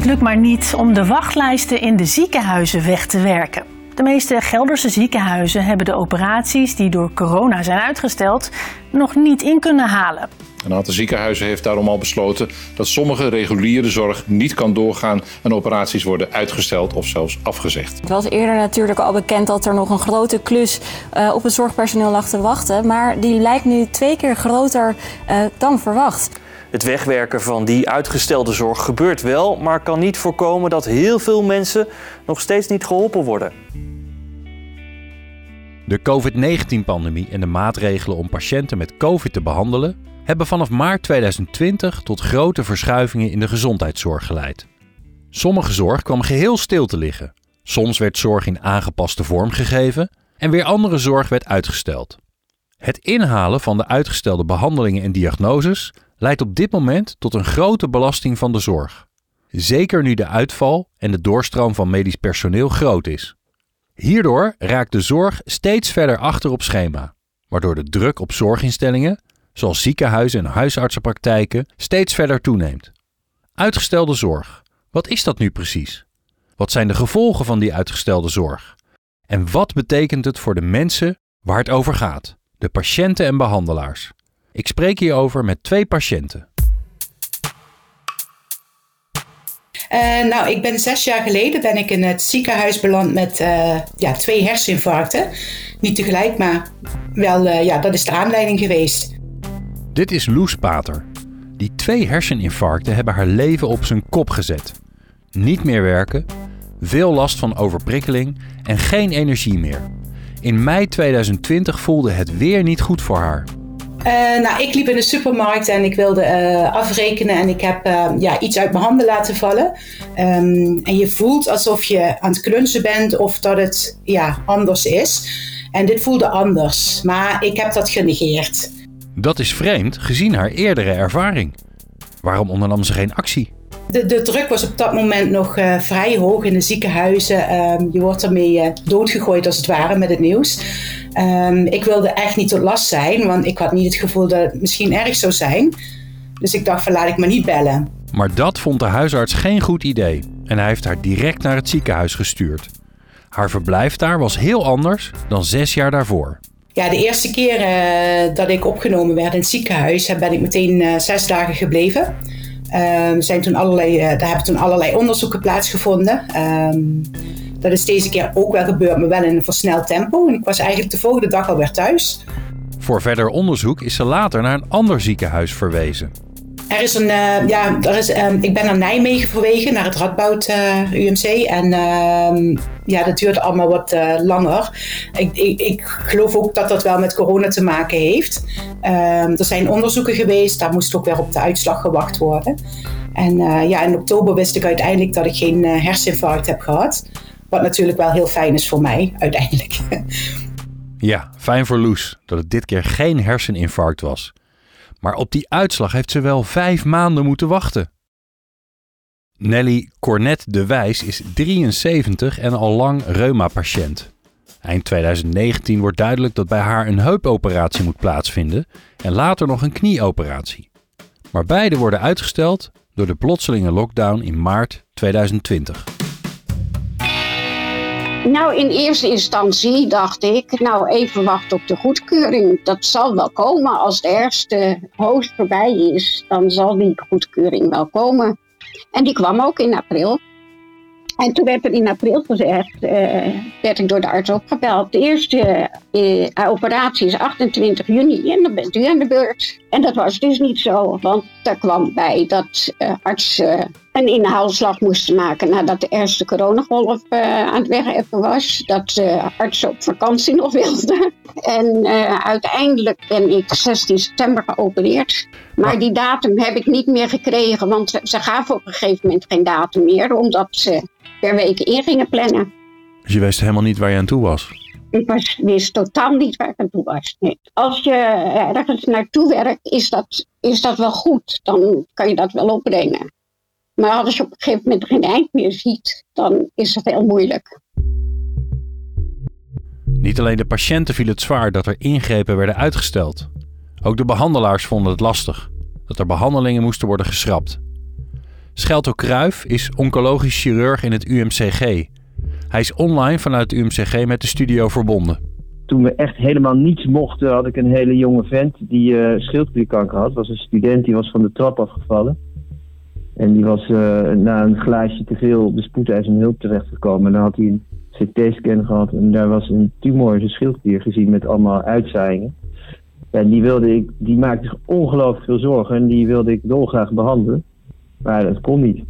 Het lukt maar niet om de wachtlijsten in de ziekenhuizen weg te werken. De meeste Gelderse ziekenhuizen hebben de operaties die door corona zijn uitgesteld nog niet in kunnen halen. Een aantal ziekenhuizen heeft daarom al besloten dat sommige reguliere zorg niet kan doorgaan en operaties worden uitgesteld of zelfs afgezegd. Het was eerder natuurlijk al bekend dat er nog een grote klus uh, op het zorgpersoneel lag te wachten, maar die lijkt nu twee keer groter uh, dan verwacht. Het wegwerken van die uitgestelde zorg gebeurt wel, maar kan niet voorkomen dat heel veel mensen nog steeds niet geholpen worden. De COVID-19-pandemie en de maatregelen om patiënten met COVID te behandelen hebben vanaf maart 2020 tot grote verschuivingen in de gezondheidszorg geleid. Sommige zorg kwam geheel stil te liggen. Soms werd zorg in aangepaste vorm gegeven en weer andere zorg werd uitgesteld. Het inhalen van de uitgestelde behandelingen en diagnoses leidt op dit moment tot een grote belasting van de zorg. Zeker nu de uitval en de doorstroom van medisch personeel groot is. Hierdoor raakt de zorg steeds verder achter op schema, waardoor de druk op zorginstellingen, zoals ziekenhuizen en huisartsenpraktijken, steeds verder toeneemt. Uitgestelde zorg. Wat is dat nu precies? Wat zijn de gevolgen van die uitgestelde zorg? En wat betekent het voor de mensen waar het over gaat, de patiënten en behandelaars? Ik spreek hierover met twee patiënten. Uh, nou, ik ben zes jaar geleden ben ik in het ziekenhuis beland met uh, ja, twee herseninfarcten. Niet tegelijk, maar wel, uh, ja, dat is de aanleiding geweest. Dit is Loes Pater. Die twee herseninfarcten hebben haar leven op zijn kop gezet. Niet meer werken, veel last van overprikkeling en geen energie meer. In mei 2020 voelde het weer niet goed voor haar. Uh, nou, ik liep in de supermarkt en ik wilde uh, afrekenen en ik heb uh, ja, iets uit mijn handen laten vallen. Um, en je voelt alsof je aan het klunzen bent of dat het ja, anders is. En dit voelde anders, maar ik heb dat genegeerd. Dat is vreemd gezien haar eerdere ervaring. Waarom ondernam ze geen actie? De, de druk was op dat moment nog uh, vrij hoog in de ziekenhuizen. Um, je wordt ermee uh, doodgegooid als het ware met het nieuws. Um, ik wilde echt niet tot last zijn, want ik had niet het gevoel dat het misschien erg zou zijn. Dus ik dacht van laat ik maar niet bellen. Maar dat vond de huisarts geen goed idee en hij heeft haar direct naar het ziekenhuis gestuurd. Haar verblijf daar was heel anders dan zes jaar daarvoor. Ja, de eerste keer uh, dat ik opgenomen werd in het ziekenhuis, ben ik meteen zes dagen gebleven. Um, zijn toen allerlei, uh, daar hebben toen allerlei onderzoeken plaatsgevonden. Um, dat is deze keer ook wel gebeurd, maar wel in een versneld tempo. En ik was eigenlijk de volgende dag alweer thuis. Voor verder onderzoek is ze later naar een ander ziekenhuis verwezen. Er is een, uh, ja, er is, um, ik ben naar Nijmegen verwegen, naar het Radboud uh, UMC. En uh, ja, dat duurde allemaal wat uh, langer. Ik, ik, ik, geloof ook dat dat wel met corona te maken heeft. Um, er zijn onderzoeken geweest, daar moest ook weer op de uitslag gewacht worden. En ja, in oktober wist ik uiteindelijk dat ik geen herseninfarct heb gehad. Wat natuurlijk wel heel fijn is voor mij, uiteindelijk. ja, fijn voor Loes dat het dit keer geen herseninfarct was. Maar op die uitslag heeft ze wel vijf maanden moeten wachten. Nelly Cornet de Wijs is 73 en al lang reuma-patiënt. Eind 2019 wordt duidelijk dat bij haar een heupoperatie moet plaatsvinden en later nog een knieoperatie. Maar beide worden uitgesteld door de plotselinge lockdown in maart 2020. Nou, in eerste instantie dacht ik, nou even wachten op de goedkeuring. Dat zal wel komen. Als de ergste hoogst voorbij is, dan zal die goedkeuring wel komen. En die kwam ook in april. En toen werd er in april gezegd, uh, werd ik door de arts opgebeld. De eerste uh, operatie is 28 juni en dan bent u aan de beurt. En dat was dus niet zo, want er kwam bij dat uh, artsen een inhaalslag moesten maken nadat de eerste coronagolf aan het wegheffen was. Dat de artsen op vakantie nog wilden. En uiteindelijk ben ik 16 september geopereerd. Maar die datum heb ik niet meer gekregen, want ze gaven op een gegeven moment geen datum meer, omdat ze per week in gingen plannen. Dus je wist helemaal niet waar je aan toe was? Ik was, wist totaal niet waar ik aan toe was. Nee. Als je ergens naartoe werkt, is dat, is dat wel goed. Dan kan je dat wel opbrengen. Maar als je op een gegeven moment geen eind meer ziet, dan is het heel moeilijk. Niet alleen de patiënten viel het zwaar dat er ingrepen werden uitgesteld. Ook de behandelaars vonden het lastig dat er behandelingen moesten worden geschrapt. Schelto Kruif is oncologisch chirurg in het UMCG. Hij is online vanuit het UMCG met de studio verbonden. Toen we echt helemaal niets mochten, had ik een hele jonge vent die uh, schildklierkanker had. was een student die was van de trap afgevallen. En die was uh, na een glaasje te veel op de spoedeisende hulp terechtgekomen. En dan had hij een CT-scan gehad en daar was een tumor in zijn schildklier gezien met allemaal uitzaaiingen. En die, wilde ik, die maakte zich ongelooflijk veel zorgen en die wilde ik dolgraag behandelen. Maar dat kon niet.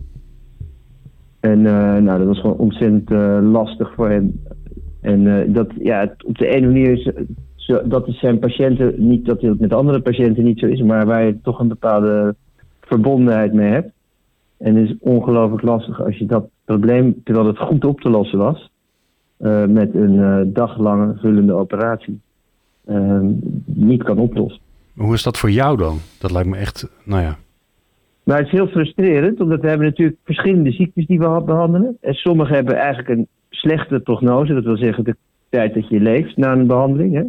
En uh, nou, dat was gewoon ontzettend uh, lastig voor hem. En uh, dat, ja, op de ene manier is dat is zijn patiënten, niet dat het met andere patiënten niet zo is, maar waar je toch een bepaalde verbondenheid mee hebt. En het is ongelooflijk lastig als je dat probleem, terwijl het goed op te lossen was, met een daglange vullende operatie, niet kan oplossen. Hoe is dat voor jou dan? Dat lijkt me echt, nou ja, maar het is heel frustrerend, omdat we hebben natuurlijk verschillende ziektes die we behandelen. En sommige hebben eigenlijk een slechte prognose, dat wil zeggen de tijd dat je leeft na een behandeling. Hè?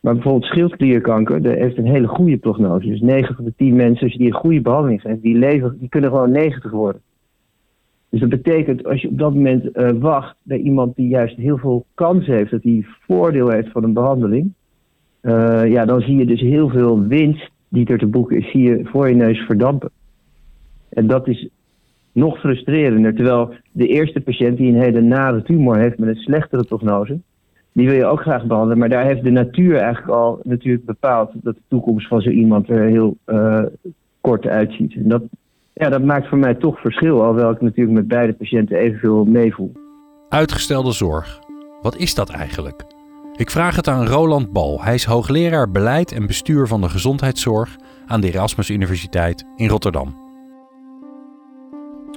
Maar bijvoorbeeld schildklierkanker, dat heeft een hele goede prognose. Dus 9 van de 10 mensen, als je die een goede behandeling geeft, die, leven, die kunnen gewoon 90 worden. Dus dat betekent, als je op dat moment uh, wacht bij iemand die juist heel veel kans heeft, dat hij voordeel heeft van een behandeling, uh, ja, dan zie je dus heel veel winst die er te boeken is, zie je voor je neus verdampen. En dat is nog frustrerender. Terwijl de eerste patiënt die een hele nare tumor heeft met een slechtere prognose, die wil je ook graag behandelen. Maar daar heeft de natuur eigenlijk al natuurlijk bepaald dat de toekomst van zo iemand er heel uh, kort uitziet. En dat, ja, dat maakt voor mij toch verschil, alhoewel ik natuurlijk met beide patiënten evenveel meevoel. Uitgestelde zorg. Wat is dat eigenlijk? Ik vraag het aan Roland Bal. Hij is hoogleraar beleid en bestuur van de gezondheidszorg aan de Erasmus Universiteit in Rotterdam.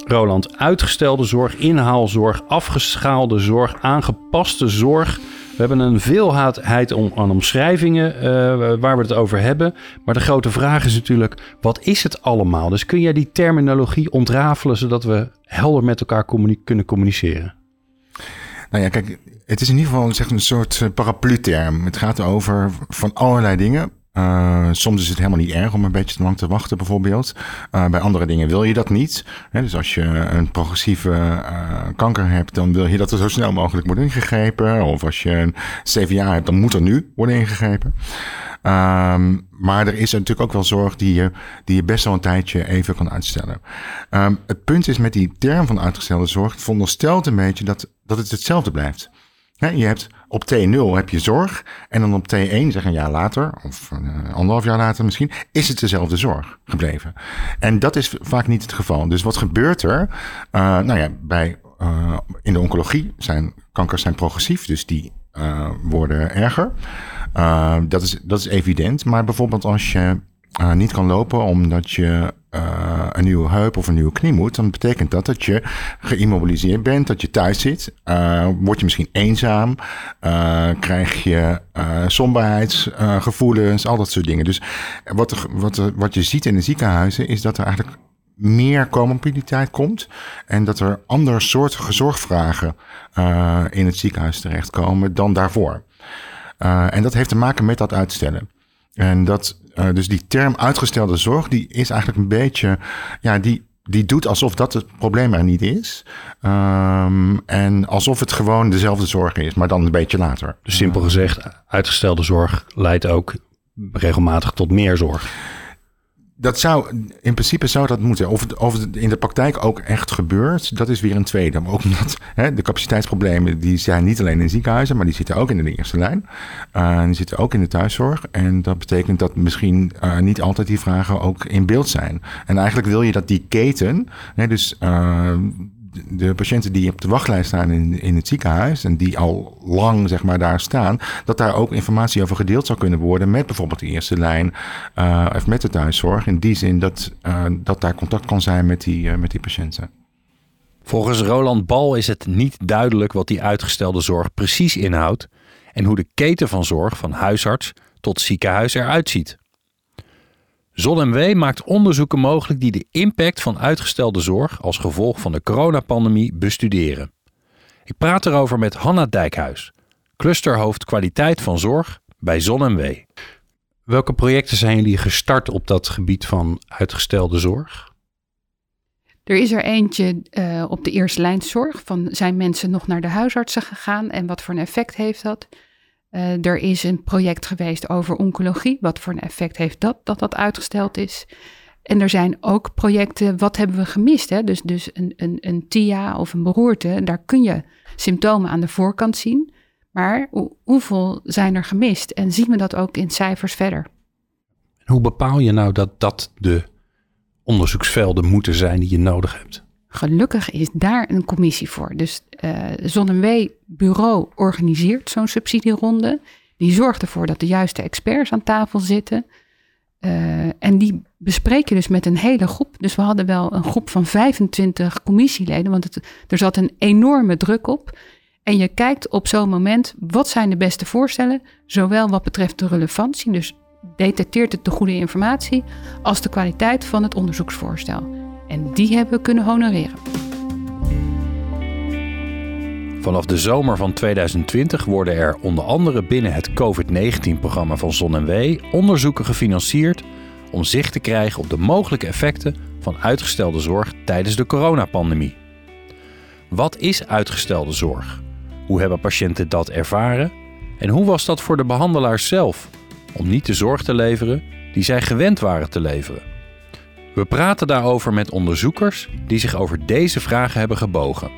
Roland, uitgestelde zorg, inhaalzorg, afgeschaalde zorg, aangepaste zorg. We hebben een veelheid aan omschrijvingen uh, waar we het over hebben. Maar de grote vraag is natuurlijk, wat is het allemaal? Dus kun jij die terminologie ontrafelen zodat we helder met elkaar kunnen communiceren? Nou ja, kijk, het is in ieder geval een soort eh, paraplu-term. Het gaat over van allerlei dingen. Uh, soms is het helemaal niet erg om een beetje te lang te wachten, bijvoorbeeld. Uh, bij andere dingen wil je dat niet. dus als je een progressieve uh, kanker hebt, dan wil je dat er zo snel mogelijk wordt ingegrepen. Of als je een CVA hebt, dan moet er nu worden ingegrepen. Um, maar er is natuurlijk ook wel zorg die je, die je best wel een tijdje even kan uitstellen. Um, het punt is met die term van uitgestelde zorg, het veronderstelt een beetje dat, dat het hetzelfde blijft. je hebt op T0 heb je zorg. En dan op T1, zeg een jaar later, of uh, anderhalf jaar later misschien, is het dezelfde zorg gebleven. En dat is vaak niet het geval. Dus wat gebeurt er? Uh, nou ja, bij, uh, in de oncologie zijn kankers zijn progressief, dus die worden erger. dat, is, dat is evident. Maar bijvoorbeeld als je niet kan lopen omdat je uh, een nieuwe heup of een nieuwe knie moet, dan betekent dat dat je geïmmobiliseerd bent, dat je thuis zit. Uh, word je misschien eenzaam, krijg je somberheidsgevoelens, al dat soort dingen. Dus wat, wat, wat je ziet in de ziekenhuizen is dat er eigenlijk meer comorbiditeit komt en dat er andere soortige zorgvragen in het ziekenhuis terechtkomen dan daarvoor. en dat heeft te maken met dat uitstellen. En dat, uh, dus die term uitgestelde zorg, die is eigenlijk een beetje, ja, die, die doet alsof dat het probleem er niet is. Um, en alsof het gewoon dezelfde zorg is, maar dan een beetje later. Dus simpel gezegd, uitgestelde zorg leidt ook regelmatig tot meer zorg. Dat zou, in principe zou dat moeten. Of of het in de praktijk ook echt gebeurt, dat is weer een tweede. Maar ook omdat hè, de capaciteitsproblemen, die zijn niet alleen in ziekenhuizen, maar die zitten ook in de eerste lijn. Uh, die zitten ook in de thuiszorg. En dat betekent dat misschien uh, niet altijd die vragen ook in beeld zijn. En eigenlijk wil je dat die keten, hè, dus uh, de patiënten die op de wachtlijst staan in, in het ziekenhuis en die al lang zeg maar, daar staan, dat daar ook informatie over gedeeld zou kunnen worden met bijvoorbeeld de eerste lijn uh, of met de thuiszorg. In die zin dat, uh, dat daar contact kan zijn met die, uh, met die patiënten. Volgens Roland Bal is het niet duidelijk wat die uitgestelde zorg precies inhoudt en hoe de keten van zorg van huisarts tot ziekenhuis eruit ziet. ZonMW maakt onderzoeken mogelijk die de impact van uitgestelde zorg als gevolg van de coronapandemie bestuderen. Ik praat erover met Hanna Dijkhuis, clusterhoofd kwaliteit van zorg bij ZonMW. Welke projecten zijn jullie gestart op dat gebied van uitgestelde zorg? Er is er eentje uh, op de eerste lijnzorg van zijn mensen nog naar de huisartsen gegaan en wat voor een effect heeft dat? Uh, er is een project geweest over oncologie. Wat voor een effect heeft dat dat dat uitgesteld is? En er zijn ook projecten, wat hebben we gemist? Hè? Dus, dus een, een, een TIA of een beroerte, daar kun je symptomen aan de voorkant zien. Maar hoeveel zijn er gemist? En zien we dat ook in cijfers verder? Hoe bepaal je nou dat dat de onderzoeksvelden moeten zijn die je nodig hebt? Gelukkig is daar een commissie voor. Dus uh, ZonMW Bureau organiseert zo'n subsidieronde. Die zorgt ervoor dat de juiste experts aan tafel zitten. Uh, en die bespreken dus met een hele groep. Dus we hadden wel een groep van 25 commissieleden, want er zat een enorme druk op. En je kijkt op zo'n moment, wat zijn de beste voorstellen? Zowel wat betreft de relevantie, dus detecteert het de goede informatie, als de kwaliteit van het onderzoeksvoorstel. En die hebben we kunnen honoreren. Vanaf de zomer van 2020 worden er onder andere binnen het COVID-19-programma van ZonMW onderzoeken gefinancierd om zicht te krijgen op de mogelijke effecten van uitgestelde zorg tijdens de coronapandemie. Wat is uitgestelde zorg? Hoe hebben patiënten dat ervaren? En hoe was dat voor de behandelaars zelf om niet de zorg te leveren die zij gewend waren te leveren? We praten daarover met onderzoekers die zich over deze vragen hebben gebogen.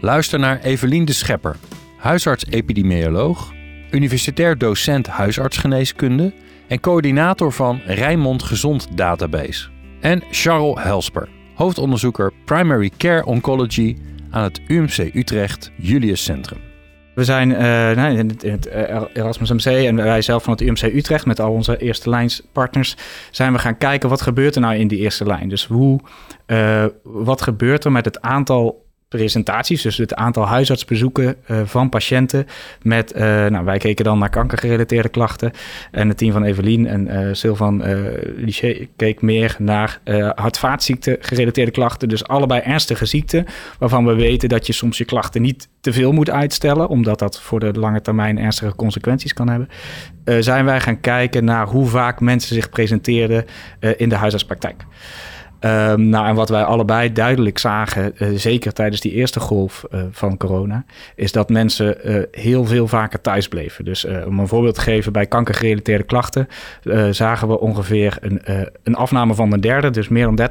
Luister naar Evelien de Schepper, huisarts-epidemioloog, universitair docent huisartsgeneeskunde en coördinator van Rijnmond Gezond Database. En Charles Helsper, hoofdonderzoeker Primary Care Oncology aan het UMC Utrecht Julius Centrum. We zijn uh, in het, eh, Erasmus MC en wij zelf van het UMC Utrecht met al onze eerste lijnspartners zijn we gaan kijken wat gebeurt er nou in die eerste lijn. Dus hoe, uh, wat gebeurt er met het aantal presentaties, dus het aantal huisartsbezoeken uh, van patiënten met, uh, nou wij keken dan naar kankergerelateerde klachten. En het team van Evelien en uh, Sylvan Liché keek meer naar hart-vaatziekten gerelateerde klachten, dus allebei ernstige ziekten waarvan we weten dat je soms je klachten niet te veel moet uitstellen, omdat dat voor de lange termijn ernstige consequenties kan hebben, zijn wij gaan kijken naar hoe vaak mensen zich presenteerden in de huisartspraktijk. Um, nou, en wat wij allebei duidelijk zagen, uh, zeker tijdens die eerste golf uh, van corona, is dat mensen uh, heel veel vaker thuis bleven. Dus om een voorbeeld te geven, bij kankergerelateerde klachten zagen we ongeveer een, een afname van een derde, dus meer dan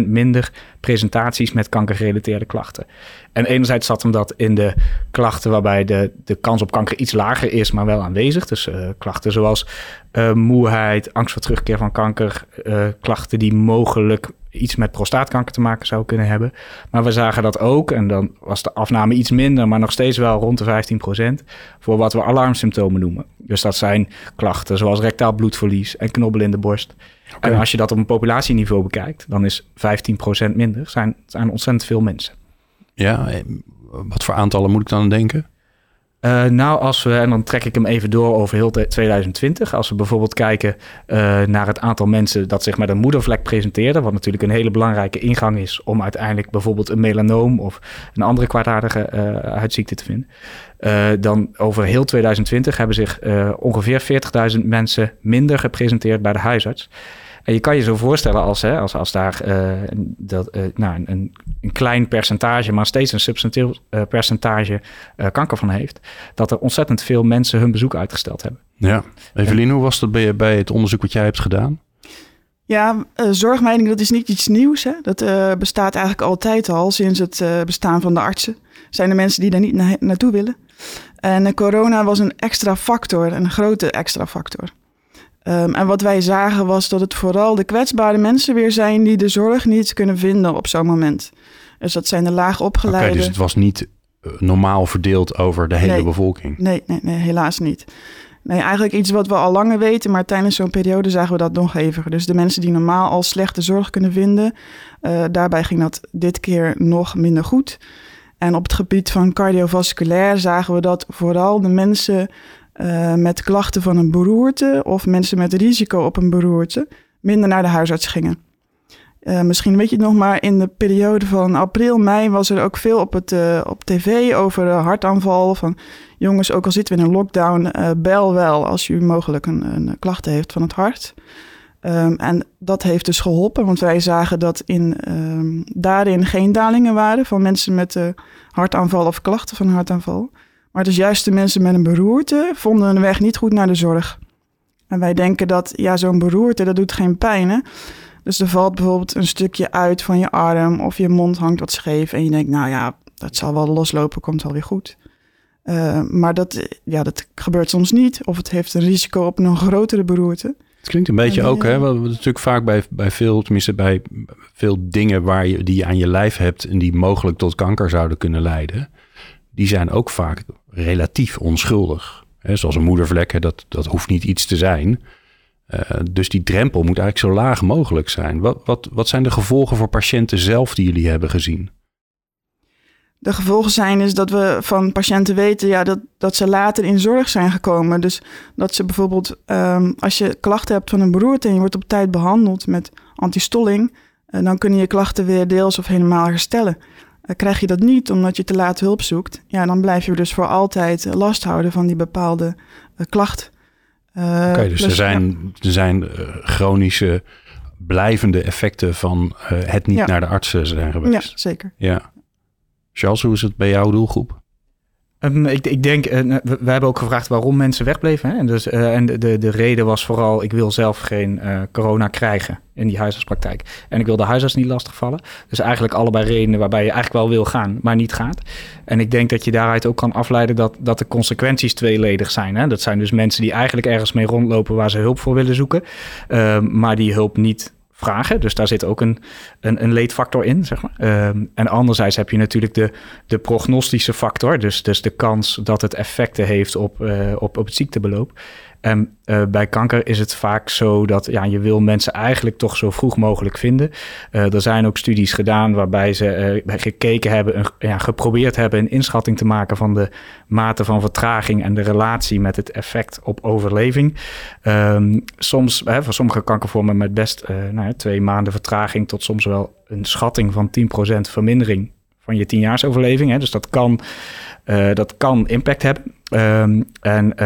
30% minder presentaties met kankergerelateerde klachten. En enerzijds zat hem dat in de klachten waarbij de, de kans op kanker iets lager is, maar wel aanwezig. Dus klachten zoals moeheid, angst voor terugkeer van kanker, klachten die mogelijk iets met prostaatkanker te maken zou kunnen hebben. Maar we zagen dat ook, en dan was de afname iets minder, maar nog steeds wel rond de 15%, voor wat we alarmsymptomen noemen. Dus dat zijn klachten zoals rectaal bloedverlies en knobbel in de borst. Okay. En als je dat op een populatieniveau bekijkt, dan is 15% minder, zijn, zijn ontzettend veel mensen. Ja, wat voor aantallen moet ik dan denken? Uh, nou, als we, en dan trek ik hem even door over heel 2020. Als we bijvoorbeeld kijken uh, naar het aantal mensen dat zich met een moedervlek presenteerde, wat natuurlijk een hele belangrijke ingang is om uiteindelijk bijvoorbeeld een melanoom of een andere kwaadaardige huidziekte te vinden. dan over heel 2020 hebben zich ongeveer 40.000 mensen minder gepresenteerd bij de huisarts. En je kan je zo voorstellen als, hè, als, als daar uh, dat, uh, nou, een, een klein percentage, maar steeds een substantieel uh, percentage kanker van heeft, dat er ontzettend veel mensen hun bezoek uitgesteld hebben. Ja, Evelien, hoe was dat bij, bij het onderzoek wat jij hebt gedaan? Ja, zorgmeiding dat is niet iets nieuws. Hè? Dat bestaat eigenlijk altijd al sinds het bestaan van de artsen. Zijn er mensen die daar niet na naartoe willen? En corona was een extra factor, een grote extra factor. Um, en wat wij zagen was dat het vooral de kwetsbare mensen weer zijn die de zorg niet kunnen vinden op zo'n moment. Dus dat zijn de laag opgeleide. Okay, dus het was niet eh, normaal verdeeld over de hele nee, bevolking? Nee, nee, nee, helaas niet. Nee, eigenlijk iets wat we al langer weten, maar tijdens zo'n periode zagen we dat nog heviger. Dus de mensen die normaal al slechte zorg kunnen vinden, uh, daarbij ging dat dit keer nog minder goed. En op het gebied van cardiovasculair zagen we dat vooral de mensen uh, met klachten van een beroerte of mensen met risico op een beroerte minder naar de huisarts gingen. Uh, misschien weet je het nog, maar in de periode van april, mei was er ook veel op, het, uh, op tv over hartaanval. Van jongens, ook al zitten we in een lockdown, bel wel als u mogelijk een, een klacht heeft van het hart. Ehm, en dat heeft dus geholpen, want wij zagen dat in, ehm, daarin geen dalingen waren van mensen met hartaanval of klachten van hartaanval. Maar dus juist de mensen met een beroerte vonden hun weg niet goed naar de zorg. En wij denken dat ja, zo'n beroerte, dat doet geen pijn. Hè? Dus er valt bijvoorbeeld een stukje uit van je arm of je mond hangt wat scheef. En je denkt, nou ja, dat zal wel loslopen, komt wel weer goed. Uh, maar dat, ja, dat gebeurt soms niet. Of het heeft een risico op een grotere beroerte. Het klinkt een beetje ook, hè, wat natuurlijk vaak bij, bij veel, tenminste bij veel dingen waar je, die je aan je lijf hebt en die mogelijk tot kanker zouden kunnen leiden, die zijn ook vaak relatief onschuldig. Zoals een moedervlek, dat, dat hoeft niet iets te zijn. Uh, dus die drempel moet eigenlijk zo laag mogelijk zijn. Wat, wat, wat zijn de gevolgen voor patiënten zelf die jullie hebben gezien? De gevolgen zijn is dat we van patiënten weten ja, dat, dat ze later in zorg zijn gekomen. Dus dat ze bijvoorbeeld, um, als je klachten hebt van een beroerte en je wordt op tijd behandeld met antistolling, uh, dan kunnen je klachten weer deels of helemaal herstellen. Krijg je dat niet omdat je te laat hulp zoekt, ja, dan blijf je dus voor altijd last houden van die bepaalde uh, klacht. Oké, okay, dus plus, er zijn, er zijn chronische blijvende effecten van het niet ja. naar de artsen zijn geweest. Ja, zeker. Ja. Charles, hoe is het bij jouw doelgroep? Um, ik, ik, denk, uh, we hebben ook gevraagd waarom mensen wegbleven. Hè? En, dus, en de, de, de, reden was vooral, ik wil zelf geen uh, corona krijgen in die huisartspraktijk. En ik wil de huisarts niet lastigvallen. Dus eigenlijk allebei redenen waarbij je eigenlijk wel wil gaan, maar niet gaat. En ik denk dat je daaruit ook kan afleiden dat, dat de consequenties tweeledig zijn. Hè? Dat zijn dus mensen die eigenlijk ergens mee rondlopen waar ze hulp voor willen zoeken. Ehm, maar die hulp niet vragen. Dus daar zit ook een, een, een leedfactor in, zeg maar. Um, en anderzijds heb je natuurlijk de, de prognostische factor. Dus, dus de kans dat het effecten heeft op, uh, op, op het ziektebeloop. En uh, bij kanker is het vaak zo dat ja, je wil mensen eigenlijk toch zo vroeg mogelijk vinden. Uh, er zijn ook studies gedaan waarbij ze uh, gekeken hebben, een, ja, geprobeerd hebben een inschatting te maken van de mate van vertraging en de relatie met het effect op overleving. Um, soms, hè, voor sommige kankervormen met best nou, twee maanden vertraging tot soms wel een schatting van 10% vermindering van je 10 overleving. Hè. Dus dat kan, dat kan impact hebben. Um, en uh,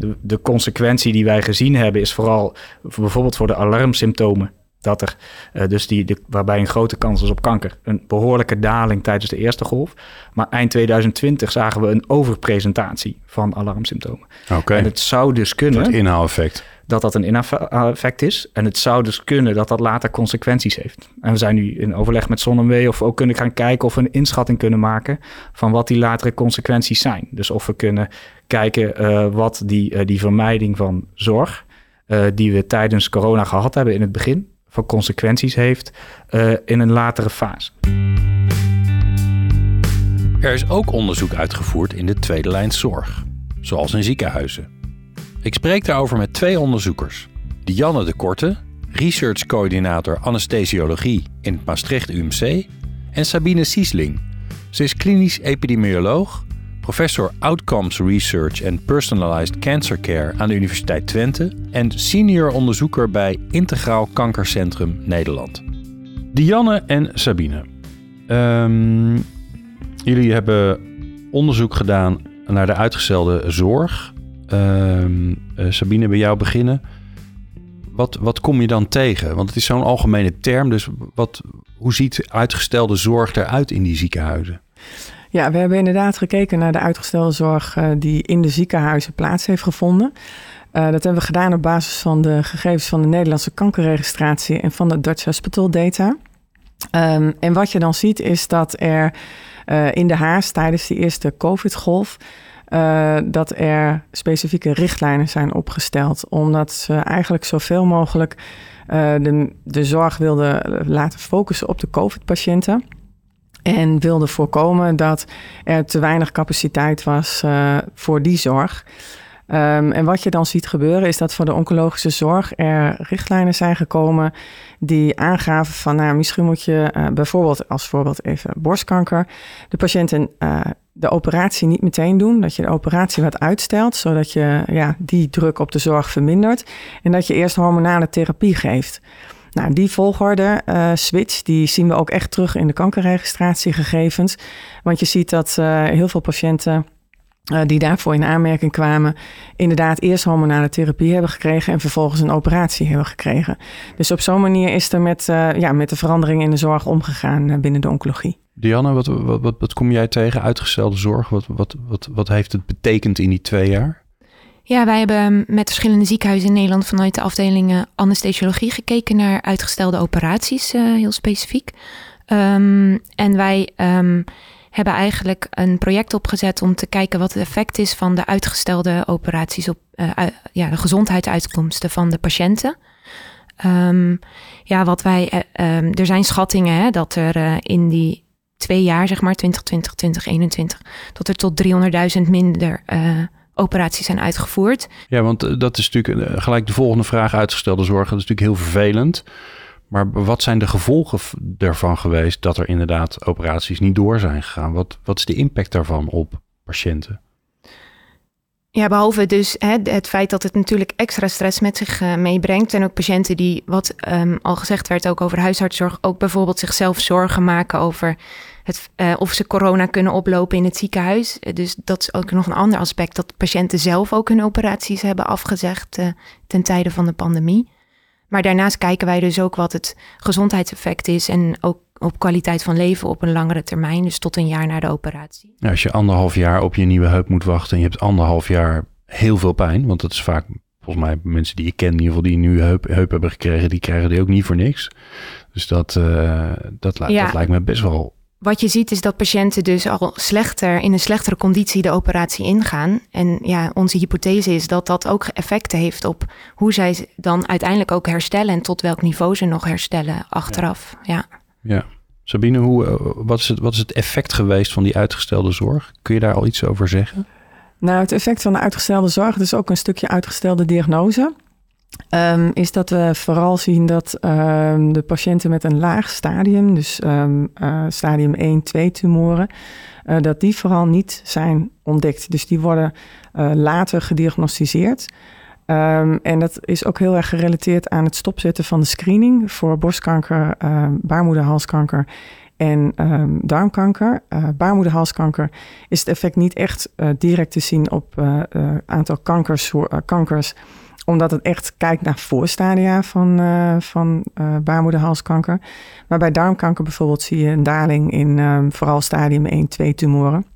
de, de, consequentie die wij gezien hebben is vooral bijvoorbeeld voor de alarmsymptomen. Dat er uh, dus die, de, waarbij een grote kans is op kanker. Een behoorlijke daling tijdens de eerste golf. Maar eind 2020 zagen we een overpresentatie van alarmsymptomen. Okay. En het zou dus kunnen. Het inhaaleffect dat dat een ineffect is. En het zou dus kunnen dat dat later consequenties heeft. En we zijn nu in overleg met ZonMW of ook kunnen gaan kijken of we een inschatting kunnen maken van wat die latere consequenties zijn. Dus of we kunnen kijken uh, wat die, uh, die vermijding van zorg, uh, die we tijdens corona gehad hebben in het begin, voor consequenties heeft in een latere fase. Er is ook onderzoek uitgevoerd in de tweede lijn zorg, zoals in ziekenhuizen. Ik spreek daarover met twee onderzoekers. Dianne de Korte, researchcoördinator anesthesiologie in het Maastricht UMC, en Sabine Siesling. Ze is klinisch epidemioloog, professor Outcomes Research and Personalized Cancer Care aan de Universiteit Twente en senior onderzoeker bij Integraal Kankercentrum Nederland. Dianne en Sabine, um, jullie hebben onderzoek gedaan naar de uitgestelde zorg uh, Sabine, bij jou beginnen. Wat, wat kom je dan tegen? Want het is zo'n algemene term. Dus wat, hoe ziet uitgestelde zorg eruit in die ziekenhuizen? Ja, we hebben inderdaad gekeken naar de uitgestelde zorg uh, die in de ziekenhuizen plaats heeft gevonden. Uh, dat hebben we gedaan op basis van de gegevens van de Nederlandse kankerregistratie en van de Dutch Hospital Data. Um, en wat je dan ziet is dat er in de haast tijdens die eerste COVID-golf uh, dat er specifieke richtlijnen zijn opgesteld. Omdat ze eigenlijk zoveel mogelijk uh, de, de zorg wilden laten focussen op de COVID-patiënten. En wilden voorkomen dat er te weinig capaciteit was uh, voor die zorg. Um, en wat je dan ziet gebeuren is dat voor de oncologische zorg er richtlijnen zijn gekomen die aangaven van nou misschien moet je bijvoorbeeld als voorbeeld even borstkanker de patiënten uh, de operatie niet meteen doen, dat je de operatie wat uitstelt zodat je ja, die druk op de zorg vermindert en dat je eerst hormonale therapie geeft. Nou, die volgorde uh, switch, die zien we ook echt terug in de kankerregistratiegegevens. Want je ziet dat uh, heel veel patiënten eh, die daarvoor in aanmerking kwamen, inderdaad eerst hormonale therapie hebben gekregen en vervolgens een operatie hebben gekregen. Dus op zo'n manier is er met, uh, ja, met de verandering in de zorg omgegaan uh, binnen de oncologie. Dianne, wat, wat, wat, kom jij tegen? Uitgestelde zorg, wat, wat, wat, wat heeft het betekend in die twee jaar? Ja, wij hebben met verschillende ziekenhuizen in Nederland vanuit de afdeling anesthesiologie gekeken naar uitgestelde operaties, heel specifiek. Um, en wij um, hebben eigenlijk een project opgezet om te kijken wat het effect is van de uitgestelde operaties op uh, ja, de gezondheidsuitkomsten van de patiënten. Ja, wat wij, er zijn schattingen hè, dat er in die twee jaar, zeg maar 2020, 2021, dat er tot 300.000 minder operaties zijn uitgevoerd. Ja, want dat is natuurlijk gelijk de volgende vraag uitgestelde zorg. Dat is natuurlijk heel vervelend. Maar wat zijn de gevolgen ervan geweest dat er inderdaad operaties niet door zijn gegaan? Wat, wat is de impact daarvan op patiënten? Ja, behalve dus hè, het feit dat het natuurlijk extra stress met zich uh, meebrengt. En ook patiënten die, wat um, al gezegd werd ook over huisartszorg, ook bijvoorbeeld zichzelf zorgen maken over het, uh, of ze corona kunnen oplopen in het ziekenhuis. Dus dat is ook nog een ander aspect, dat patiënten zelf ook hun operaties hebben afgezegd ten tijde van de pandemie. Maar daarnaast kijken wij dus ook wat het gezondheidseffect is en ook op kwaliteit van leven op een langere termijn, dus tot een jaar na de operatie. Als je anderhalf jaar op je nieuwe heup moet wachten en je hebt anderhalf jaar heel veel pijn, want dat is vaak volgens mij mensen die ik ken, in ieder geval die nieuwe heup, heup hebben gekregen, die krijgen die ook niet voor niks. Dus dat, uh, dat, ja. dat lijkt me best wel wat je ziet is dat patiënten dus al slechter in een slechtere conditie de operatie ingaan. En ja, onze hypothese is dat dat ook effecten heeft op hoe zij dan uiteindelijk ook herstellen en tot welk niveau ze nog herstellen achteraf. Ja. ja. Sabine, hoe, eh, wat, is het, wat is het effect geweest van die uitgestelde zorg? Kun je daar al iets over zeggen? Nou, het effect van de uitgestelde zorg, dus ook een stukje uitgestelde diagnose. Um, is dat we vooral zien dat um, de patiënten met een laag stadium, dus um, uh, stadium 1, 2 tumoren, uh, dat die vooral niet zijn ontdekt. Dus die worden uh, later gediagnosticeerd. en dat is ook heel erg gerelateerd aan het stopzetten van de screening voor borstkanker, baarmoederhalskanker en darmkanker. Baarmoederhalskanker is het effect niet echt direct te zien op uh, aantal kankers, kankers omdat het echt kijkt naar voorstadia van, uh, van uh, baarmoederhalskanker. Maar bij darmkanker bijvoorbeeld zie je een daling in um, vooral stadium 1, 2 tumoren.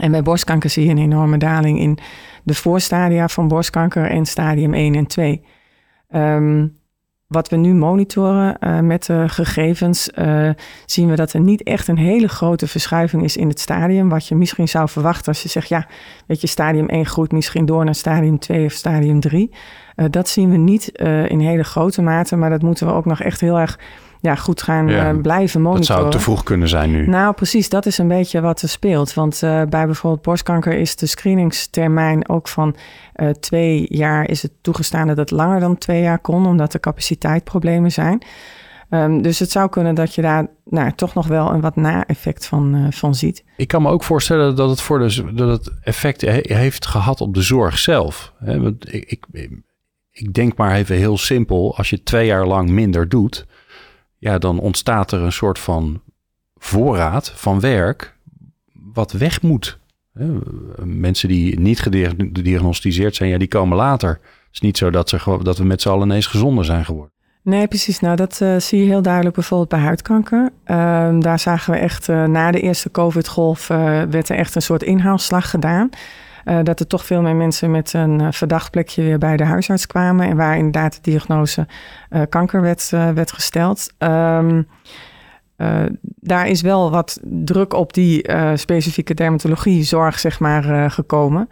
En bij borstkanker zie je een enorme daling in de voorstadia van borstkanker en stadium 1 en 2. Um, wat we nu monitoren uh, met de gegevens, zien we dat er niet echt een hele grote verschuiving is in het stadium. Wat je misschien zou verwachten als je zegt, ja, weet je, stadium 1 groeit misschien door naar stadium 2 of stadium 3. Uh, dat zien we niet in hele grote mate, maar dat moeten we ook nog echt heel erg ja, goed gaan ja, uh, blijven monitoren. Dat zou te vroeg kunnen zijn nu. Nou, precies. Dat is een beetje wat er speelt. Want bij bijvoorbeeld borstkanker is de screeningstermijn ook van twee jaar is het toegestaan dat het langer dan twee jaar kon, omdat er capaciteitproblemen zijn. Um, dus het zou kunnen dat je daar nou, toch nog wel een wat na-effect van, van ziet. Ik kan me ook voorstellen dat het, voor de, dat het effect he heeft gehad op de zorg zelf. Want ik, ik, ik denk maar even heel simpel, als je twee jaar lang minder doet, ja, dan ontstaat er een soort van voorraad van werk wat weg moet. Mensen die niet gediagnosticeerd zijn, ja, die komen later. Het is niet zo dat, ze, dat we met z'n allen ineens gezonder zijn geworden. Nee, precies. Nou, dat uh, zie je heel duidelijk bijvoorbeeld bij huidkanker. Uh, daar zagen we echt uh, na de eerste COVID-golf eh, werd er echt een soort inhaalslag gedaan. Dat er toch veel meer mensen met een verdacht plekje weer bij de huisarts kwamen. En waar inderdaad de diagnose kanker werd, gesteld. Uh, daar is wel wat druk op die uh, specifieke dermatologie zorg zeg maar, gekomen.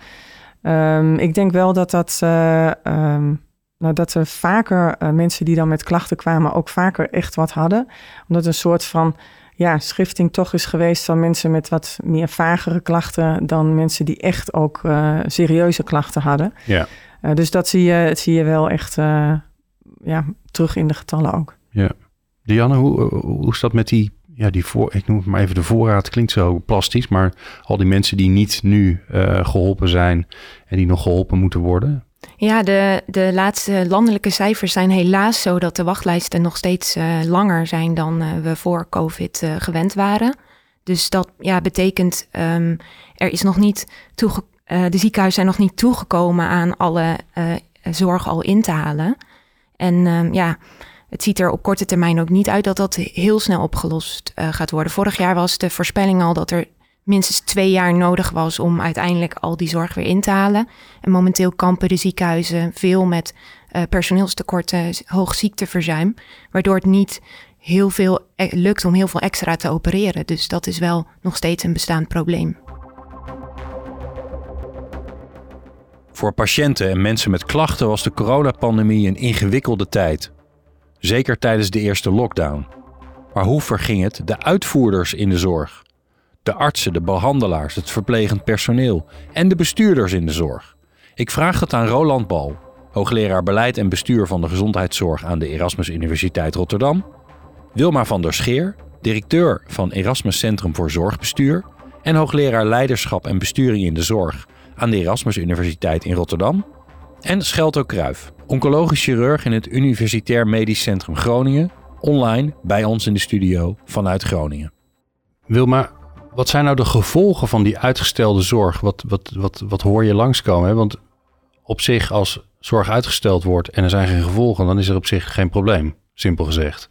Um, ik denk wel dat dat... Um, nou, dat er vaker mensen die dan met klachten kwamen... ook vaker echt wat hadden. Omdat een soort van ja, schifting toch is geweest... van mensen met wat meer vagere klachten... dan mensen die echt ook serieuze klachten hadden. Ja. dus dat zie je, zie je wel echt ja, terug in de getallen ook. Ja. Dianne, hoe, hoe is dat met die, ja, die voor, ik noem het maar even de voorraad, klinkt zo plastisch, maar al die mensen die niet nu geholpen zijn en die nog geholpen moeten worden? Ja, de, de laatste landelijke cijfers zijn helaas zo dat de wachtlijsten nog steeds uh, langer zijn dan uh, we voor COVID gewend waren. Dus dat ja, betekent, um, er is nog niet toege eh, de ziekenhuizen zijn nog niet toegekomen aan alle zorg al in te halen. En ehm, ja, het ziet er op korte termijn ook niet uit dat dat heel snel opgelost gaat worden. Vorig jaar was de voorspelling al dat er minstens twee jaar nodig was om uiteindelijk al die zorg weer in te halen. En momenteel kampen de ziekenhuizen veel met uh, personeelstekorten, hoog ziekteverzuim, waardoor het niet heel veel lukt om heel veel extra te opereren. Dus dat is wel nog steeds een bestaand probleem. Voor patiënten en mensen met klachten was de coronapandemie een ingewikkelde tijd. Zeker tijdens de eerste lockdown. Maar hoe verging het de uitvoerders in de zorg? De artsen, de behandelaars, het verplegend personeel en de bestuurders in de zorg. Ik vraag het aan Roland Bal, hoogleraar beleid en bestuur van de gezondheidszorg aan de Erasmus Universiteit Rotterdam. Wilma van der Scheer, directeur van Erasmus Centrum voor Zorgbestuur en hoogleraar leiderschap en besturing in de zorg aan de Erasmus Universiteit in Rotterdam. En Schelto Kruif, oncologisch chirurg in het Universitair Medisch Centrum Groningen, online bij ons in de studio vanuit Groningen. Wilma, wat zijn nou de gevolgen van die uitgestelde zorg? Wat, wat, wat, wat hoor je langskomen? Hè? Want op zich, als zorg uitgesteld wordt en er zijn geen gevolgen, dan is er op zich geen probleem, simpel gezegd.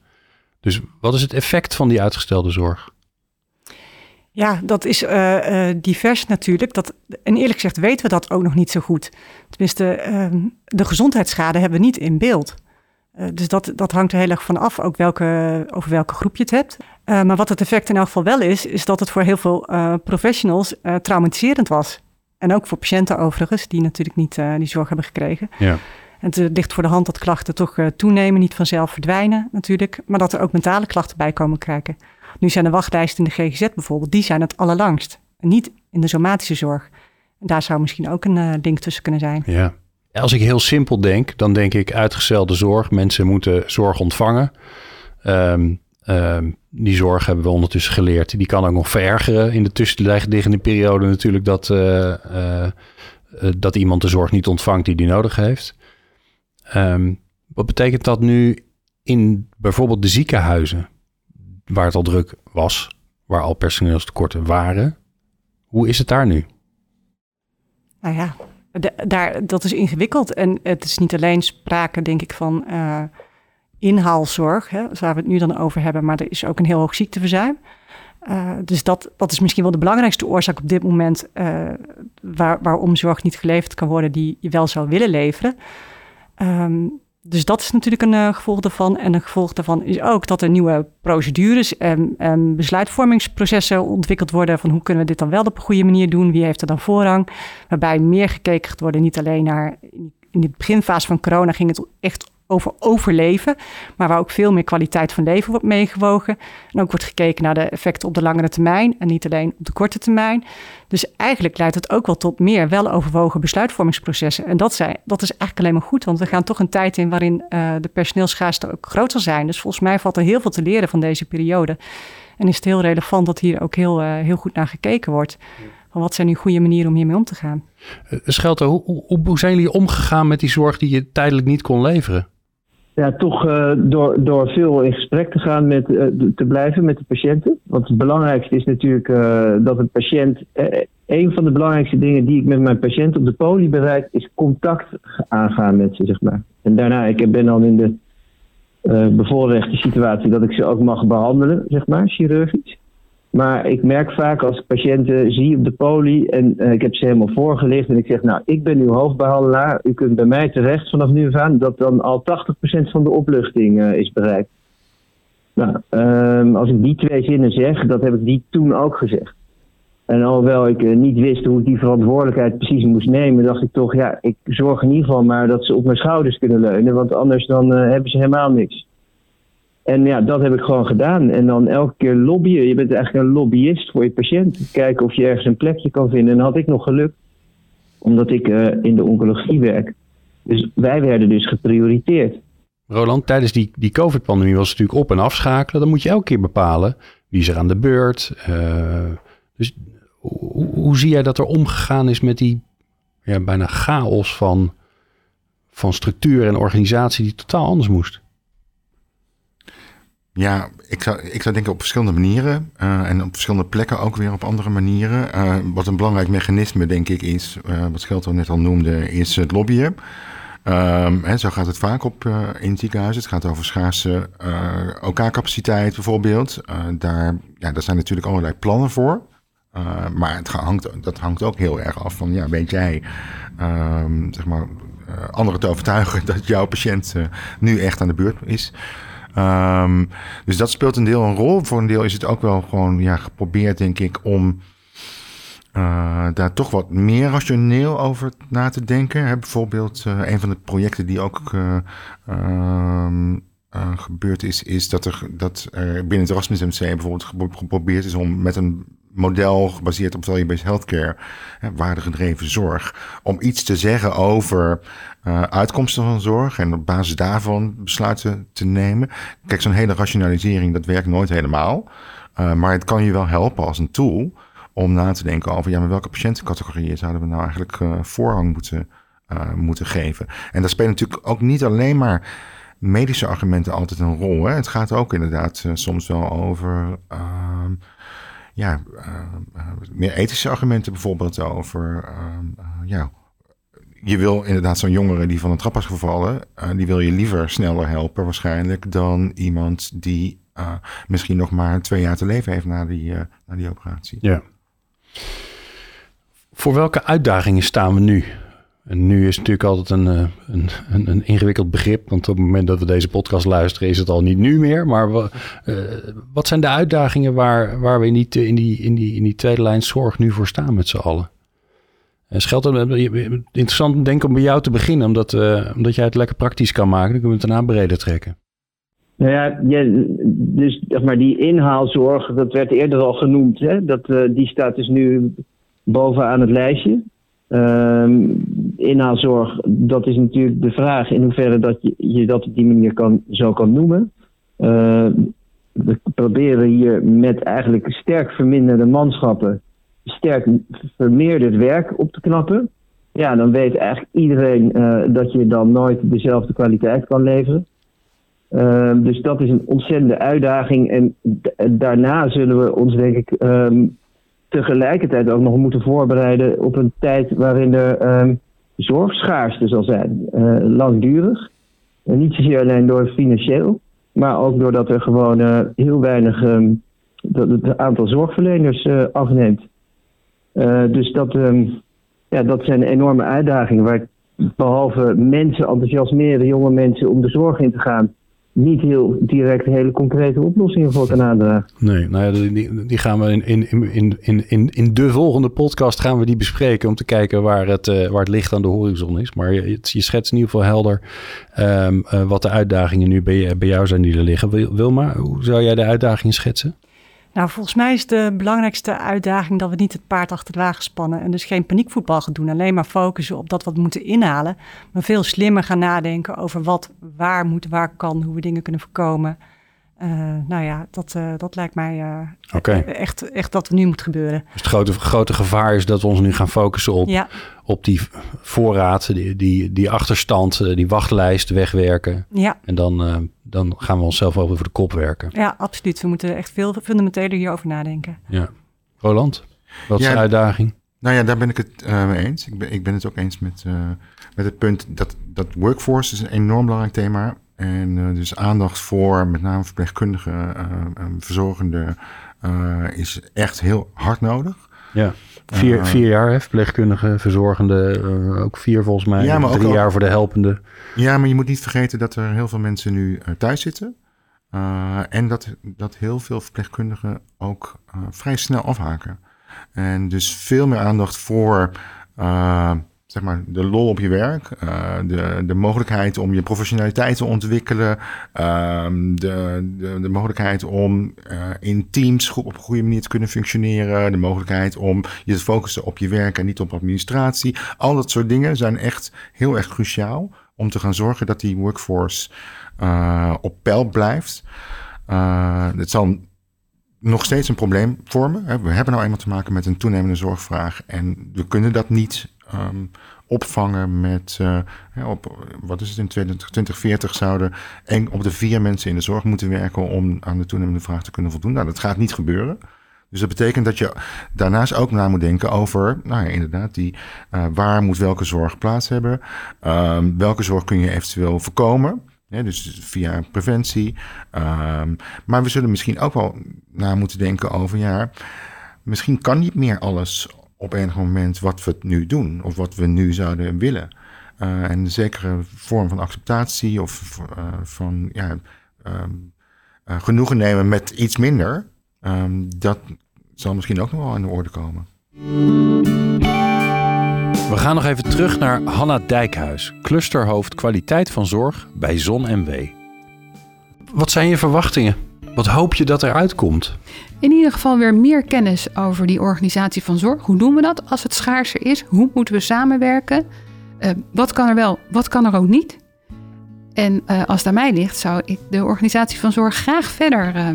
Dus wat is het effect van die uitgestelde zorg? Ja, dat is uh, uh, divers natuurlijk. Dat, en eerlijk gezegd weten we dat ook nog niet zo goed. Tenminste, uh, de gezondheidsschade hebben we niet in beeld. Uh, dus dat, dat hangt er heel erg van af, ook welke, over welke groep je het hebt. maar wat het effect in elk geval wel is, is dat het voor heel veel professionals traumatiserend was. En ook voor patiënten overigens, die natuurlijk niet die zorg hebben gekregen. Ja. En het ligt voor de hand dat klachten toch toenemen, niet vanzelf verdwijnen natuurlijk. Maar dat er ook mentale klachten bij komen kijken. Nu zijn de wachtlijsten in de GGZ bijvoorbeeld, die zijn het allerlangst. Niet in de somatische zorg. En daar zou misschien ook een link tussen kunnen zijn. Ja. Als ik heel simpel denk, dan denk ik uitgestelde zorg. Mensen moeten zorg ontvangen. Um, um, die zorg hebben we ondertussen geleerd. Die kan ook nog verergeren in de tussenliggende periode natuurlijk dat, uh, uh, dat iemand de zorg niet ontvangt die die nodig heeft. Um, wat betekent dat nu in bijvoorbeeld de ziekenhuizen? waar het al druk was, waar al personeelstekorten waren. Hoe is het daar nu? Nou ja, daar, dat is ingewikkeld. En het is niet alleen sprake, denk ik, van uh, inhaalzorg, hè, waar we het nu dan over hebben, maar er is ook een heel hoog ziekteverzuim. Uh, dus dat, dat is misschien wel de belangrijkste oorzaak op dit moment uh, waar, waarom zorg niet geleverd kan worden die je wel zou willen leveren. Um, dus dat is natuurlijk een uh, gevolg daarvan. En een gevolg daarvan is ook dat er nieuwe procedures en, en, besluitvormingsprocessen ontwikkeld worden. Van hoe kunnen we dit dan wel op een goede manier doen? Wie heeft er dan voorrang? Waarbij meer gekeken worden, niet alleen naar. In de beginfase van corona ging het echt over overleven, maar waar ook veel meer kwaliteit van leven wordt meegewogen. En ook wordt gekeken naar de effecten op de langere termijn en niet alleen op de korte termijn. Dus eigenlijk leidt het ook wel tot meer weloverwogen besluitvormingsprocessen. En dat, zijn, dat is eigenlijk alleen maar goed, want we gaan toch een tijd in waarin uh, de personeelsschaarste ook groter zijn. Dus volgens mij valt er heel veel te leren van deze periode. En is het heel relevant dat hier ook heel, uh, heel goed naar gekeken wordt. Van wat zijn nu goede manieren om hiermee om te gaan? Uh, Schelte, hoe zijn jullie omgegaan met die zorg die je tijdelijk niet kon leveren? Ja, toch uh, door, door veel in gesprek te gaan met, uh, te blijven met de patiënten. Want het belangrijkste is natuurlijk uh, dat een patiënt. een van de belangrijkste dingen die ik met mijn patiënt op de poli bereik, is contact aangaan met ze, zeg maar. En daarna, ik ben dan in de bevoorrechte situatie dat ik ze ook mag behandelen, zeg maar, chirurgisch. Maar ik merk vaak als ik patiënten zie op de poli en uh, ik heb ze helemaal voorgelicht en ik zeg, nou, ik ben uw hoofdbehandelaar, u kunt bij mij terecht vanaf nu af aan, dat dan al 80% van de opluchting uh, is bereikt. Nou, um, als ik die twee zinnen zeg, dat heb ik die toen ook gezegd. En alhoewel ik uh, niet wist hoe ik die verantwoordelijkheid precies moest nemen, dacht ik toch, ja, ik zorg in ieder geval maar dat ze op mijn schouders kunnen leunen, want anders dan hebben ze helemaal niks. En ja, dat heb ik gewoon gedaan. En dan elke keer lobbyen. Je bent eigenlijk een lobbyist voor je patiënt. Kijken of je ergens een plekje kan vinden. En had ik nog geluk, omdat ik uh, in de oncologie werk. Dus wij werden dus geprioriteerd. Roland, tijdens die, die COVID-pandemie was het natuurlijk op- en afschakelen. Dan moet je elke keer bepalen wie is er aan de beurt. Uh, dus hoe, hoe, zie jij dat er omgegaan is met die ja, bijna chaos van, van structuur en organisatie die totaal anders moest? Ja, ik zou, ik zou denken op verschillende manieren uh, en op verschillende plekken ook weer op andere manieren. Uh, wat een belangrijk mechanisme, denk ik, is, uh, wat Schelto net al noemde, is het lobbyen. Um, hè, zo gaat het vaak op in ziekenhuizen. Het gaat over schaarse OK-capaciteit bijvoorbeeld. daar, ja, daar zijn natuurlijk allerlei plannen voor. maar het hangt, dat hangt ook heel erg af van, ja, weet jij, um, zeg maar, anderen te overtuigen dat jouw patiënt nu echt aan de beurt is. Um, dus dat speelt een deel een rol. Voor een deel is het ook wel gewoon ja, geprobeerd, denk ik, om uh, daar toch wat meer rationeel over na te denken. Hè, bijvoorbeeld uh, een van de projecten die ook uh, gebeurd is, is dat er, dat binnen het Erasmus MC bijvoorbeeld geprobeerd is om met een model gebaseerd op value-based healthcare, waardegedreven zorg, om iets te zeggen over uh, uitkomsten van zorg en op basis daarvan besluiten te nemen. Kijk, zo'n hele rationalisering, dat werkt nooit helemaal. Uh, maar het kan je wel helpen als een tool om na te denken over ja, maar welke patiëntencategorieën zouden we nou eigenlijk uh, voorrang moeten, moeten geven. En daar spelen natuurlijk ook niet alleen maar medische argumenten altijd een rol. Hè. Het gaat ook inderdaad soms wel over ehm, ja, meer ethische argumenten bijvoorbeeld over ehm, ja, je wil inderdaad zo'n jongere die van een trap is gevallen, uh, die wil je liever sneller helpen waarschijnlijk dan iemand die uh, misschien nog maar twee jaar te leven heeft na die, uh, na die operatie. Ja. Voor welke uitdagingen staan we nu? En nu is natuurlijk altijd een, een, een, een, ingewikkeld begrip, want op het moment dat we deze podcast luisteren is het al niet nu meer. Maar wat zijn de uitdagingen waar, waar we die, in, die, in, die, in die tweede lijn zorg nu voor staan met z'n allen? En Schelt, interessant denk ik om bij jou te beginnen, omdat, uh, omdat jij het lekker praktisch kan maken. Dan kunnen we het daarna breder trekken. Nou ja, dus maar, die inhaalzorg, dat werd eerder al genoemd. Hè? Dat, uh, die staat dus nu bovenaan het lijstje. Uh, inhaalzorg, dat is natuurlijk de vraag in hoeverre dat je, dat op die manier kan, zo kan noemen. Uh, we proberen hier met eigenlijk sterk verminderde manschappen sterk vermeerderd werk op te knappen. Ja, dan weet eigenlijk iedereen uh, dat je dan nooit dezelfde kwaliteit kan leveren. Uh, dus dat is een ontzettende uitdaging. En daarna zullen we ons, denk ik, um, tegelijkertijd ook nog moeten voorbereiden op een tijd waarin er um, zorgschaarste zal zijn. Uh, langdurig. En niet zozeer alleen door financieel, maar ook doordat er gewoon heel weinig dat het aantal zorgverleners afneemt. Uh, dus dat, um, ja, dat zijn enorme uitdagingen waar behalve mensen enthousiasmeren, jonge mensen om de zorg in te gaan, niet heel direct hele concrete oplossingen voor kan aandragen. Nee, nou ja, die, die gaan we in, in, in, in, in, in de volgende podcast gaan we die bespreken om te kijken waar het, uh, waar het licht aan de horizon is. Maar je, je schetst in ieder geval helder um, uh, wat de uitdagingen nu bij, bij jou zijn die er liggen. Wilma, hoe zou jij de uitdagingen schetsen? Nou, volgens mij is de belangrijkste uitdaging dat we niet het paard achter de wagen spannen. En dus geen paniekvoetbal gaan doen. Alleen maar focussen op dat wat we moeten inhalen. Maar veel slimmer gaan nadenken over wat waar moet, waar kan, hoe we dingen kunnen voorkomen. Uh, nou ja, dat, uh, dat lijkt mij uh, okay. echt, echt dat er nu moet gebeuren. Dus het grote, grote gevaar is dat we ons nu gaan focussen op, ja. op die voorraad, die, die, die achterstand, die wachtlijst wegwerken. Ja. En dan, dan gaan we onszelf over voor de kop werken. Ja, absoluut. We moeten echt veel fundamenteler hierover nadenken. Ja. Roland, wat is ja, de uitdaging? Nou ja, daar ben ik het uh, mee eens. Ik ben, ik ben het ook eens met, uh, met het punt dat, dat workforce is een enorm belangrijk thema en uh, dus aandacht voor met name verpleegkundigen, verzorgenden is echt heel hard nodig. Ja, vier, vier jaar hè, verpleegkundige, verzorgende, ook vier volgens mij. Ja, maar drie ook, jaar voor de helpende. Ja, maar je moet niet vergeten dat er heel veel mensen nu thuis zitten. En dat, dat heel veel verpleegkundigen ook vrij snel afhaken. En dus veel meer aandacht voor uh, zeg maar de lol op je werk, de, de mogelijkheid om je professionaliteit te ontwikkelen, ehm, de, de, mogelijkheid om in teams op een goede manier te kunnen functioneren, de mogelijkheid om je te focussen op je werk en niet op administratie. Al dat soort dingen zijn echt heel erg cruciaal om te gaan zorgen dat die workforce uh, op peil blijft. Het zal nog steeds een probleem vormen. We hebben nou eenmaal te maken met een toenemende zorgvraag en we kunnen dat niet um, opvangen met, uh, op, wat is het, in 2040 zouden één op de vier mensen in de zorg moeten werken om aan de toenemende vraag te kunnen voldoen. Nou, dat gaat niet gebeuren. Dus dat betekent dat je daarnaast ook na moet denken over, nou ja, inderdaad, die, uh, waar moet welke zorg plaats hebben? Um, welke zorg kun je eventueel voorkomen? dus via preventie. Um, maar we zullen misschien ook wel na moeten denken over, ja, misschien kan niet meer alles op enig moment wat we nu doen of wat we nu zouden willen. Uh, en een zekere vorm van acceptatie of uh, van ja, um, uh, genoegen nemen met iets minder, um, dat zal misschien ook nog wel in de orde komen. We gaan nog even terug naar Hanna Dijkhuis, clusterhoofd kwaliteit van zorg bij Zon MW. Wat zijn je verwachtingen? Wat hoop je dat eruit komt? In ieder geval weer meer kennis over die organisatie van zorg. Hoe doen we dat als het schaarser is? Hoe moeten we samenwerken? Uh, wat kan er wel, wat kan er ook niet? En uh, als het aan mij ligt, zou ik de organisatie van zorg graag verder uh,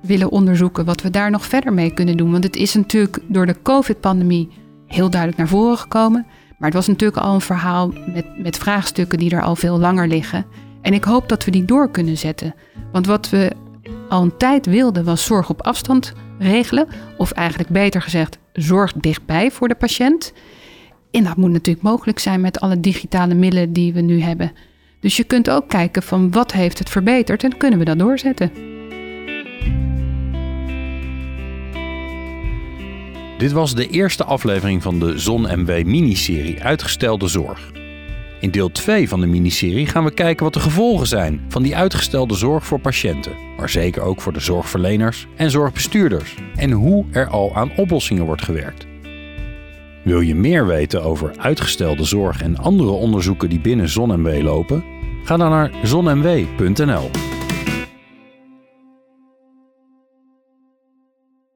willen onderzoeken. Wat we daar nog verder mee kunnen doen. Want het is natuurlijk door de COVID-pandemie heel duidelijk naar voren gekomen. Maar het was natuurlijk al een verhaal met, met vraagstukken die er al veel langer liggen. En ik hoop dat we die door kunnen zetten. Want wat we al een tijd wilden was zorg op afstand regelen. Of eigenlijk beter gezegd, zorg dichtbij voor de patiënt. En dat moet natuurlijk mogelijk zijn met alle digitale middelen die we nu hebben. Dus je kunt ook kijken van wat heeft het verbeterd en kunnen we dat doorzetten. Dit was de eerste aflevering van de Zon MW miniserie Uitgestelde Zorg. In deel 2 van de miniserie gaan we kijken wat de gevolgen zijn van die uitgestelde zorg voor patiënten, maar zeker ook voor de zorgverleners en zorgbestuurders en hoe er al aan oplossingen wordt gewerkt. Wil je meer weten over uitgestelde zorg en andere onderzoeken die binnen ZonMW lopen? Ga dan naar zonmw.nl.